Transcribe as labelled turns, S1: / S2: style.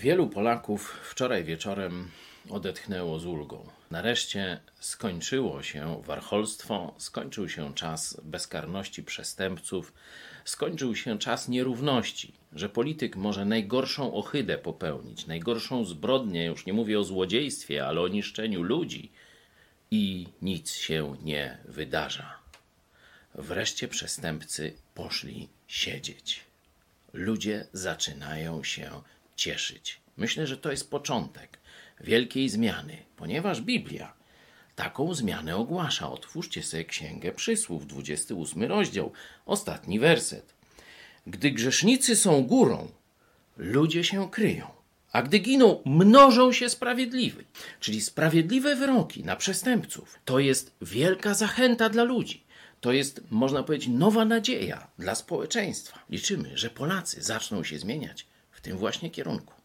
S1: Wielu Polaków wczoraj wieczorem odetchnęło z ulgą. Nareszcie skończyło się warcholstwo, skończył się czas bezkarności przestępców, skończył się czas nierówności, że polityk może najgorszą ohydę popełnić, najgorszą zbrodnię, już nie mówię o złodziejstwie, ale o niszczeniu ludzi i nic się nie wydarza. Wreszcie przestępcy poszli siedzieć. Ludzie zaczynają się cieszyć. Myślę, że to jest początek wielkiej zmiany, ponieważ Biblia taką zmianę ogłasza. Otwórzcie sobie Księgę Przysłów, 28 rozdział, ostatni werset. Gdy grzesznicy są górą, ludzie się kryją, a gdy giną, mnożą się sprawiedliwi. Czyli sprawiedliwe wyroki na przestępców to jest wielka zachęta dla ludzi. To jest, można powiedzieć, nowa nadzieja dla społeczeństwa. Liczymy, że Polacy zaczną się zmieniać w tym właśnie kierunku.